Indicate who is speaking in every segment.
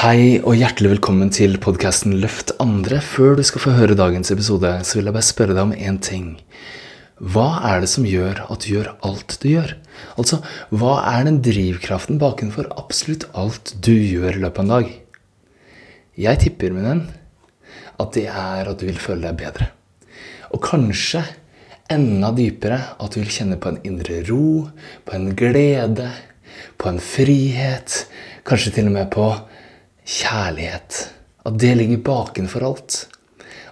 Speaker 1: Hei og hjertelig velkommen til podkasten Løft andre. Før du skal få høre dagens episode, så vil jeg bare spørre deg om én ting. Hva er det som gjør at du gjør alt du gjør? Altså, hva er den drivkraften bakenfor absolutt alt du gjør i løpet av en dag? Jeg tipper, min venn, at det er at du vil føle deg bedre. Og kanskje enda dypere at du vil kjenne på en indre ro, på en glede, på en frihet, kanskje til og med på kjærlighet. At det ligger bakenfor alt.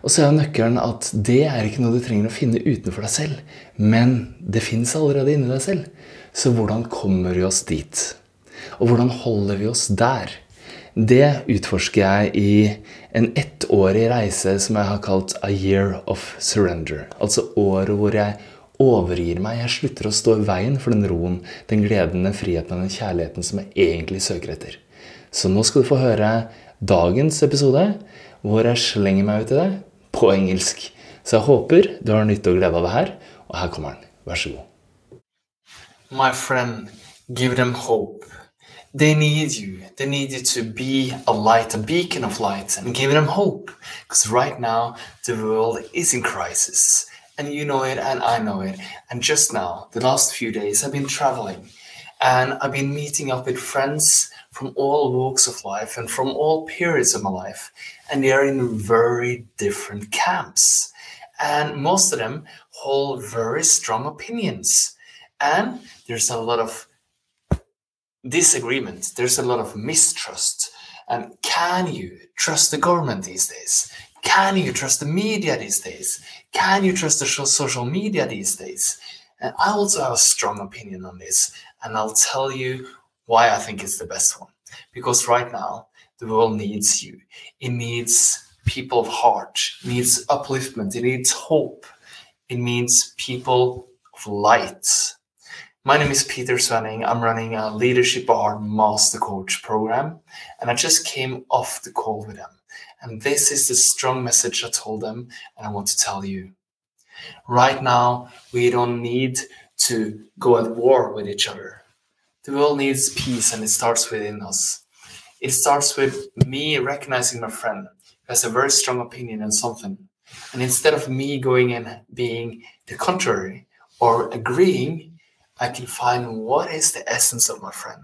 Speaker 1: Og så er jo nøkkelen at det er ikke noe du trenger å finne utenfor deg selv, men det fins allerede inni deg selv. Så hvordan kommer vi oss dit? Og hvordan holder vi oss der? Det utforsker jeg i en ettårig reise som jeg har kalt A Year of Surrender. Altså året hvor jeg overgir meg. Jeg slutter å stå i veien for den roen, den gleden, den friheten og den kjærligheten som jeg egentlig søker etter. Så nå skal du få høre dagens episode, hvor jeg slenger meg ut i det på engelsk. Så jeg håper du har nytte og glede av det her, og her kommer den. Vær så god. My friend, give them hope. They need you. They need you to be a light, a beacon of light, and give them hope. Because right now, the world is in crisis. And you know it, and I know it. And just now, the last few days, I've been traveling and I've been meeting up with friends from all walks of life and from all periods of my life. And they are in very different camps. And most of them hold very strong opinions. And there's a lot of disagreement, there's a lot of mistrust. And can you trust the government these days? Can you trust the media these days? Can you trust the social media these days? And I also have a strong opinion on this, and I'll tell you why I think it's the best one. Because right now, the world needs you. It needs people of heart, it needs upliftment, it needs hope, it needs people of light. My name is Peter Svenning. I'm running a Leadership Art Master Coach program, and I just came off the call with them. And this is the strong message I told them, and I want to tell you. Right now, we don't need to go at war with each other. The world needs peace, and it starts within us. It starts with me recognizing my friend who has a very strong opinion on something. And instead of me going and being the contrary or agreeing, I can find what is the essence of my friend.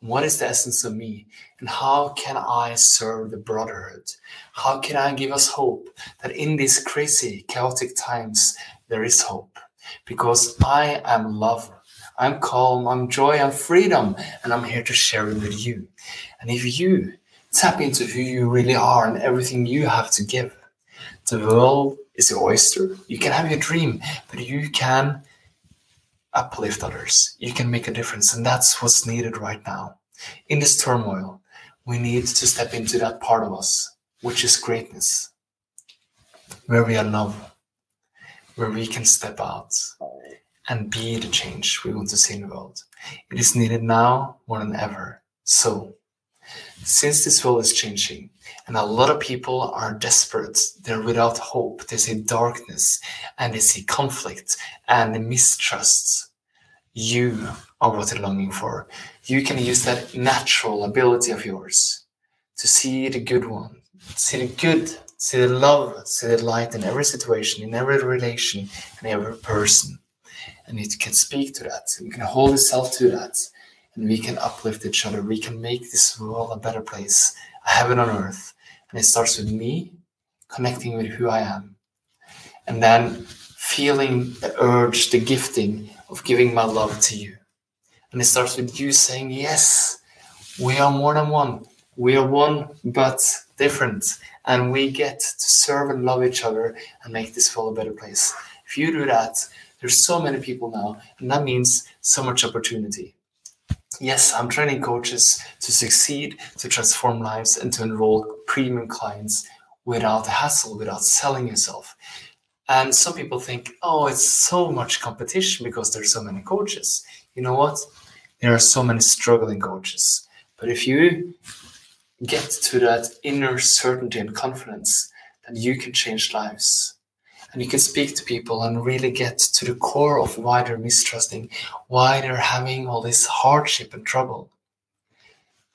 Speaker 1: What is the essence of me? And how can I serve the brotherhood? How can I give us hope that in these crazy, chaotic times, there is hope? Because I am love. I'm calm, I'm joy, I'm freedom, and I'm here to share it with you. And if you tap into who you really are and everything you have to give, the world is your oyster. You can have your dream, but you can uplift others. You can make a difference. And that's what's needed right now. In this turmoil, we need to step into that part of us, which is greatness, where we are love, where we can step out and be the change we want to see in the world. It is needed now more than ever. So, since this world is changing and a lot of people are desperate, they're without hope, they see darkness and they see conflict and mistrust, you are what they're longing for. You can use that natural ability of yours to see the good one, see the good, see the love, see the light in every situation, in every relation, and every person. And you can speak to that. You can hold yourself to that and we can uplift each other. We can make this world a better place, a heaven on earth. And it starts with me connecting with who I am. And then feeling the urge, the gifting of giving my love to you. And it starts with you saying, Yes, we are more than one. We are one, but different. And we get to serve and love each other and make this world a better place. If you do that, there's so many people now, and that means so much opportunity. Yes, I'm training coaches to succeed, to transform lives, and to enroll premium clients without hassle, without selling yourself. And some people think, oh, it's so much competition because there's so many coaches. You know what? There are so many struggling coaches. But if you get to that inner certainty and confidence that you can change lives, and you can speak to people and really get to the core of why they're mistrusting, why they're having all this hardship and trouble.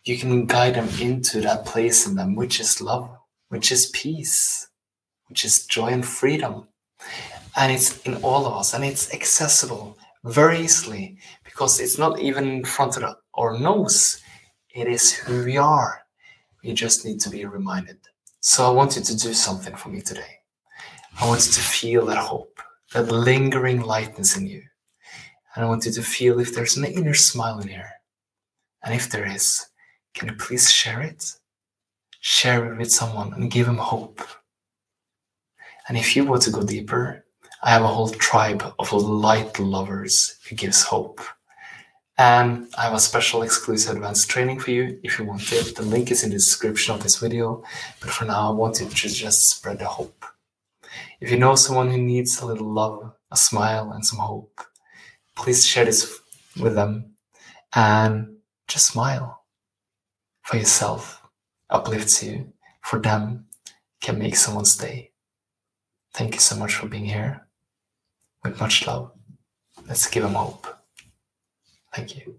Speaker 1: you can guide them into that place in them, which is love, which is peace, which is joy and freedom. And it's in all of us and it's accessible very easily because it's not even in front of our nose. It is who we are. We just need to be reminded. So I want you to do something for me today. I want you to feel that hope, that lingering lightness in you. And I want you to feel if there's an inner smile in here. And if there is, can you please share it? Share it with someone and give them hope. And if you want to go deeper, I have a whole tribe of light lovers who gives hope. And I have a special exclusive advanced training for you if you want it. The link is in the description of this video. But for now, I want you to just spread the hope. If you know someone who needs a little love, a smile, and some hope, please share this with them and just smile for yourself, uplifts you, for them, can make someone's day. Thank you so much for being here. With much love, let's give them hope. Thank you.